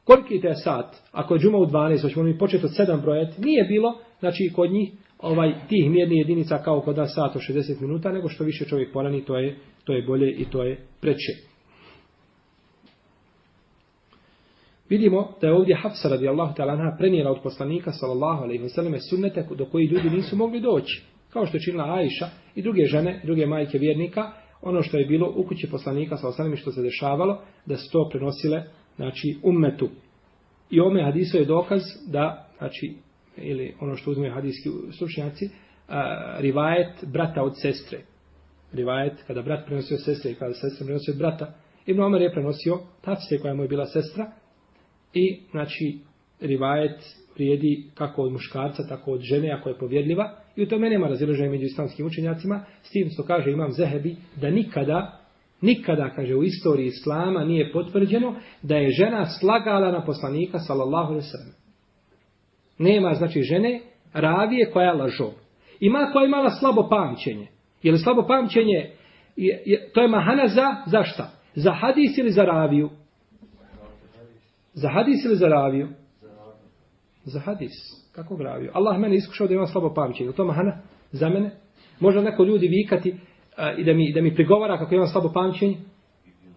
Koliki je sat? Ako je džuma u 12, hoćemo mi početi od 7 brojati, nije bilo, znači kod njih, ovaj tih mjernih jedinica kao kod nas sat od 60 minuta, nego što više čovjek porani, to je, to je bolje i to je preče. Vidimo da je ovdje Hafsa radijallahu ta'ala anha prenijela od poslanika sallallahu alejhi ve selleme sunnete do koji ljudi nisu mogli doći. Kao što je činila Ajša i druge žene, druge majke vjernika, ono što je bilo u kući poslanika sallallahu alaihi što se dešavalo, da su to prenosile znači, ummetu. I ome hadiso je dokaz da, znači, ili ono što uzme hadijski stručnjaci, a, rivajet brata od sestre. Rivajet kada brat prenosio sestre i kada sestra prenosio od brata. Ibn Omer je prenosio tafse koja mu je bila sestra, I, znači, rivajet vrijedi kako od muškarca, tako od žene, ako je povjedljiva. I u tome nema razilaženja među islamskim učenjacima. S tim što kaže imam Zehebi da nikada, nikada, kaže, u istoriji islama nije potvrđeno da je žena slagala na poslanika, sallallahu alaihi sallam. Nema, znači, žene ravije koja je lažo. Ima koja je imala slabo pamćenje. Je li slabo pamćenje, je, je, to je mahana za, za šta? Za hadis ili za raviju? Za hadis ili za raviju? Za hadis. Kako raviju? Allah mene iskušao da imam slabo pamćenje. Je to mahana? Za mene? Može neko ljudi vikati a, i da mi, da mi prigovara kako imam slabo pamćenje?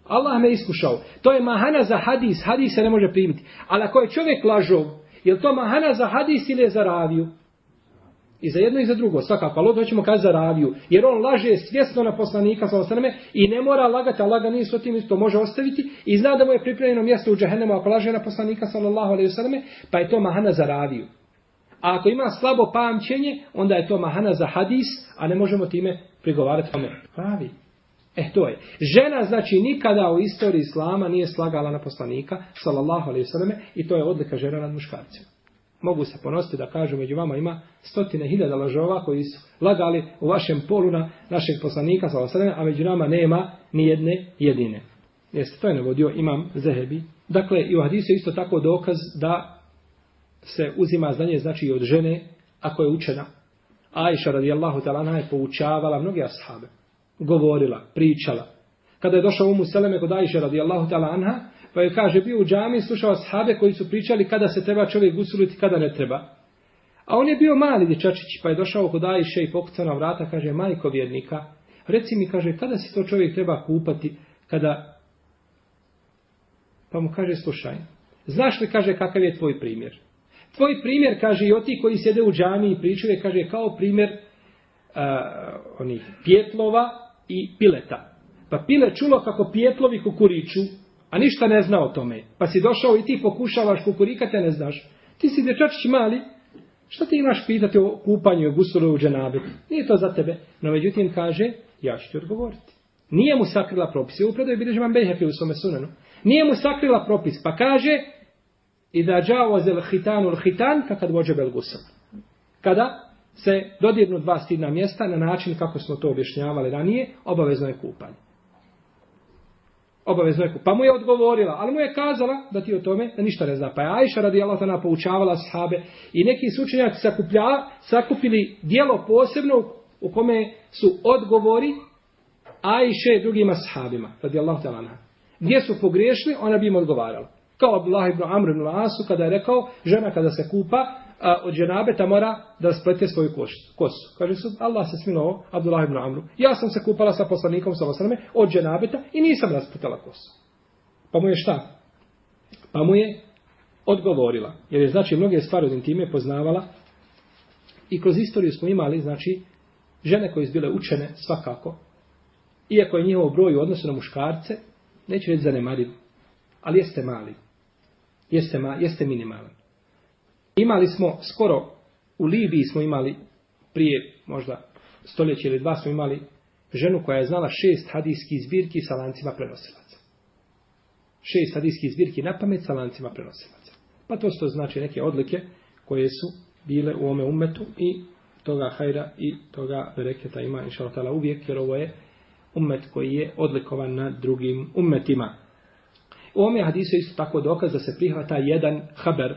Allah me iskušao. To je mahana za hadis. Hadis se ne može primiti. Ali ako je čovjek lažov, je to mahana za hadis ili je za raviju? I za jedno i za drugo, svakako. Ali hoćemo kazi za raviju. Jer on laže svjesno na poslanika sa ostaneme i ne mora lagati, a laga nije s tim isto može ostaviti. I zna da mu je pripremljeno mjesto u džahennemu ako laže na poslanika sallallahu alaihi wasallam, pa je to mahana za raviju. A ako ima slabo pamćenje, onda je to mahana za hadis, a ne možemo time prigovarati tome. Pravi. E, to je. Žena, znači, nikada u istoriji islama nije slagala na poslanika, sallallahu alaihi selleme i to je odlika žena nad muškarcima mogu se ponositi da kažu među vama ima stotine hiljada lažova koji su lagali u vašem polu na našeg poslanika, a među nama nema ni jedne jedine. Jeste, to je navodio imam Zehebi. Dakle, i u hadisu isto tako dokaz da se uzima znanje znači i od žene ako je učena. Aisha radijallahu talana je poučavala mnoge ashabe. Govorila, pričala. Kada je došao umu Seleme kod Aisha radijallahu talana, Pa je kaže, bio u džami, slušao sahabe koji su pričali kada se treba čovjek gusuliti, kada ne treba. A on je bio mali dječačić, pa je došao kod Ajše i pokucao na vrata, kaže, majko vjernika, reci mi, kaže, kada se to čovjek treba kupati, kada... Pa mu kaže, slušaj, znaš li, kaže, kakav je tvoj primjer? Tvoj primjer, kaže, i oti koji sjede u džami i pričaju, kaže, kao primjer uh, onih pjetlova i pileta. Pa pile čulo kako pjetlovi kukuriču, a ništa ne zna o tome. Pa si došao i ti pokušavaš kukurikate, ne znaš. Ti si dječačić mali, Šta ti imaš pitati o kupanju i gusulu u dženabetu? Nije to za tebe. No međutim kaže, ja ću ti odgovoriti. Nije mu sakrila propis. U je bilježi vam Bejhefi u svome sunanu. Nije mu sakrila propis. Pa kaže, i da džavo zel hitanu l hitan, kakad vođe bel gusul. Kada se dodirnu dva stidna mjesta na način kako smo to objašnjavali ranije, obavezno je kupanje obavezno je Pa mu je odgovorila, ali mu je kazala da ti o tome da ništa ne zna. Pa je Ajša radi Allah tana poučavala sahabe i neki sučenjaci sakuplja, sakupili dijelo posebno u kome su odgovori Ajše drugima sahabima radi Allah tana. Gdje su pogriješili, ona bi im odgovarala. Kao Abdullah ibn Amr ibn Asu kada je rekao, žena kada se kupa, a, od dženabeta mora da splete svoju kosu. Kaže su, Allah se smilo Abdullah ibn Amru. Ja sam se kupala sa poslanikom sa osrame od dženabeta i nisam raspletala kosu. Pa mu je šta? Pa mu je odgovorila. Jer je znači mnoge stvari od intime poznavala i kroz istoriju smo imali, znači, žene koje su bile učene svakako, iako je njihov broj u odnosu na muškarce, neće reći zanemariv, ali jeste mali. Jeste, ma, jeste minimalan. Imali smo skoro, u Libiji smo imali prije možda stoljeće ili dva smo imali ženu koja je znala šest hadijskih zbirki sa lancima prenosilaca. Šest hadijskih zbirki na pamet sa lancima prenosilaca. Pa to što znači neke odlike koje su bile u ome umetu i toga hajra i toga bereketa ima inša Allah uvijek jer ovo je umet koji je odlikovan na drugim umetima. U ome hadisu isto tako dokaz da se prihvata jedan haber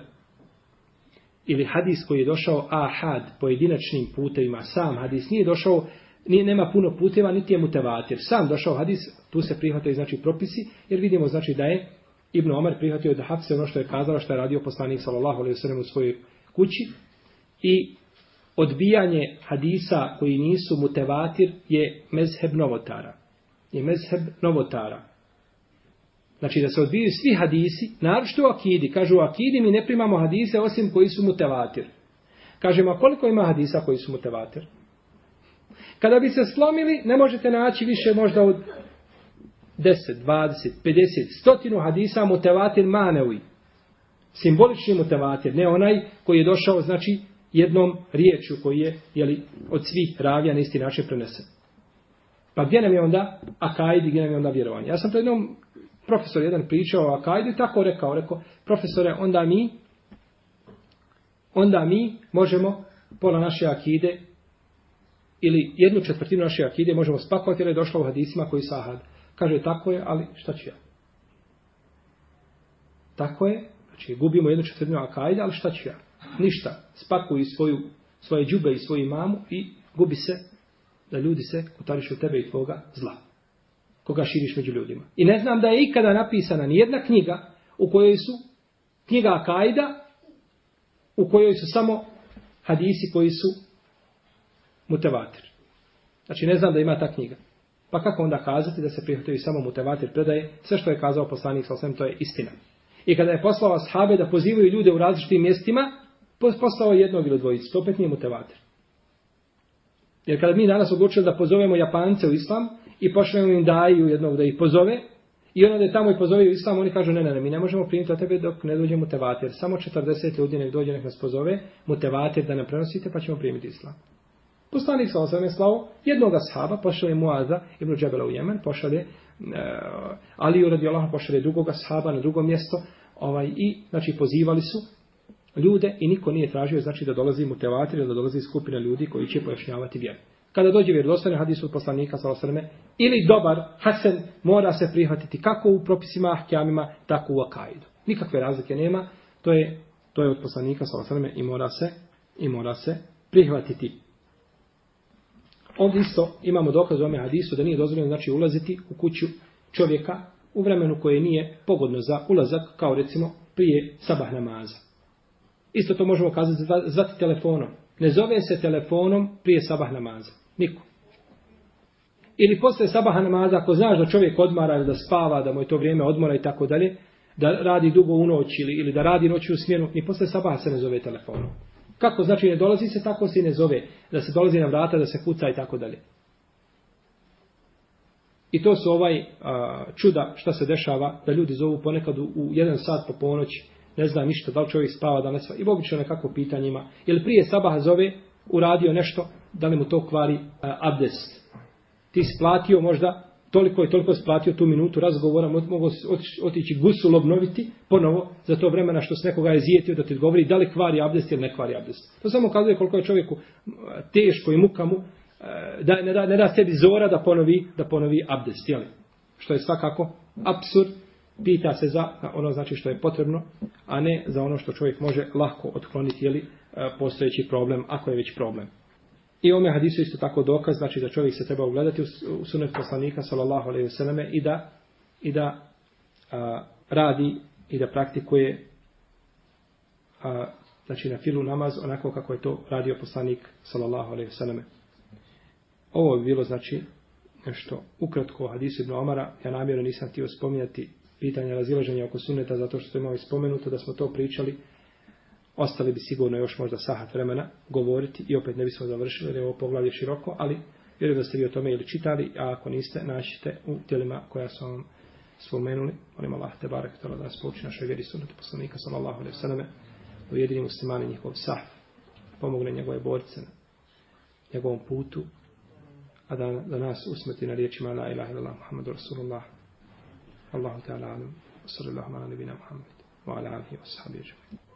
ili hadis koji je došao ahad pojedinačnim putevima, sam hadis nije došao, nije, nema puno puteva, niti je mutevatir. Sam došao hadis, tu se prihvataju znači propisi, jer vidimo znači da je Ibn Omar prihvatio da Hafse ono što je kazala, što je radio poslanik sallallahu alaihi sallam u svojoj kući i odbijanje hadisa koji nisu mutevatir je mezheb novotara. Je mezheb novotara. Znači da se odbijaju svi hadisi, naročito u akidi. Kažu u akidi mi ne primamo hadise osim koji su mutevatir. Kažemo, a koliko ima hadisa koji su mutevatir? Kada bi se slomili, ne možete naći više možda od 10, 20, 50, stotinu hadisa mutevatir manevi. Simbolični mutevatir, ne onaj koji je došao, znači, jednom riječju koji je jeli, od svih ravija na isti način prenesen. Pa gdje nam je onda akajd i gdje nam je onda vjerovanje? Ja sam to jednom profesor jedan pričao o akajdu i tako rekao, rekao, profesore, onda mi, onda mi možemo pola naše akide ili jednu četvrtinu naše akide možemo spakovati jer je došla u hadisima koji su ahad. Kaže, tako je, ali šta ću ja? Tako je, znači gubimo jednu četvrtinu akajde, ali šta ću ja? Ništa. Spakuj svoju, svoje džube i svoju mamu i gubi se da ljudi se utarišu tebe i tvoga zla koga širiš među ljudima. I ne znam da je ikada napisana ni jedna knjiga u kojoj su knjiga Akajda u kojoj su samo hadisi koji su mutevatir. Znači ne znam da ima ta knjiga. Pa kako onda kazati da se prihvataju samo mutevatir predaje, sve što je kazao poslanik sa osvijem, to je istina. I kada je poslao ashabe da pozivaju ljude u različitim mjestima, poslao jednog ili dvojicu, to opet nije mutevatir. Jer kada mi danas odlučili da pozovemo Japance u islam, i pošaljemo im daju jednog da ih pozove i onda je tamo i pozove u islam, oni kažu ne, ne, ne, mi ne možemo primiti od tebe dok ne dođe mutevatir. Samo 40 ljudi nek dođe, nek nas pozove, mutevatir da ne prenosite, pa ćemo primiti islam. Poslanik sa osam je slavo jednog ashaba, pošalje Muaza ibn Džebela u Jemen, pošalje uh, Aliju radi Allah, pošalje drugog ashaba na drugo mjesto ovaj, i znači pozivali su ljude i niko nije tražio znači da dolazi mutevatir ili da dolazi skupina ljudi koji će pojašnjavati vjeru kada dođe vjerodostojni hadis od poslanika sa osrme, ili dobar hasen mora se prihvatiti kako u propisima ahkamima, tako u akaidu. Nikakve razlike nema, to je, to je od poslanika sa osrme i mora se, i mora se prihvatiti. Ovdje isto imamo dokaz u ome hadisu da nije dozvoljeno znači ulaziti u kuću čovjeka u vremenu koje nije pogodno za ulazak, kao recimo prije sabah namaza. Isto to možemo kazati zvati telefonom. Ne zove se telefonom prije sabah namaza. Niko. Ili posle sabaha namaza, ako znaš da čovjek odmara ili da spava, da mu je to vrijeme odmora i tako dalje, da radi dugo u noć ili, ili da radi noć u smjenu, ni posle sabaha se ne zove telefonom. Kako znači ne dolazi se, tako se ne zove. Da se dolazi na vrata, da se kuca i tako dalje. I to su ovaj a, čuda šta se dešava, da ljudi zovu ponekad u, u jedan sat po ponoći, ne zna ništa, da li čovjek spava, da ne spava. I obično nekako pitanjima. Ili prije sabaha zove, uradio nešto, da li mu to kvari uh, abdest. Ti splatio možda, toliko i toliko splatio tu minutu razgovora, mogu otići gusul obnoviti ponovo za to vremena što se nekoga je zijetio da ti govori da li kvari abdest ili ne kvari abdest. To samo kazuje koliko je čovjeku e, teško i muka mu, e, da ne da, ne da sebi zora da ponovi, da ponovi abdest, jeli? Što je svakako absurd, pita se za ono znači što je potrebno, a ne za ono što čovjek može lahko otkloniti, jeli, e, postojeći problem, ako je već problem. I ome hadisu isto tako dokaz, znači da čovjek se treba ugledati u sunet poslanika sallallahu alejhi ve selleme i da i da a, radi i da praktikuje a, znači na filu namaz onako kako je to radio poslanik sallallahu alejhi ve selleme. Ovo bi bilo znači nešto ukratko o hadisu Ibn Omara. Ja namjerno nisam htio spominjati pitanja razilaženja oko suneta, zato što smo imali spomenuto da smo to pričali, ostali bi sigurno još možda sahat vremena govoriti i opet ne bismo završili, jer je ovo poglavlje široko, ali vjerujem da ste vi o tome ili čitali, a ako niste, našite u tijelima koja su vam spomenuli. Molim Allah, te barek, tjela da nas pouči našoj vjeri sunete poslanika, sallallahu alaihi sallame, ujedini muslimani njihov sahf, pomogne njegove borce na njegovom putu, a da, da nas usmeti na riječima la ilaha illallah, muhammadu rasulullah, الله تعالى أعلم. وصلى الله على نبينا محمد وعلى آله وصحبه أجمعين.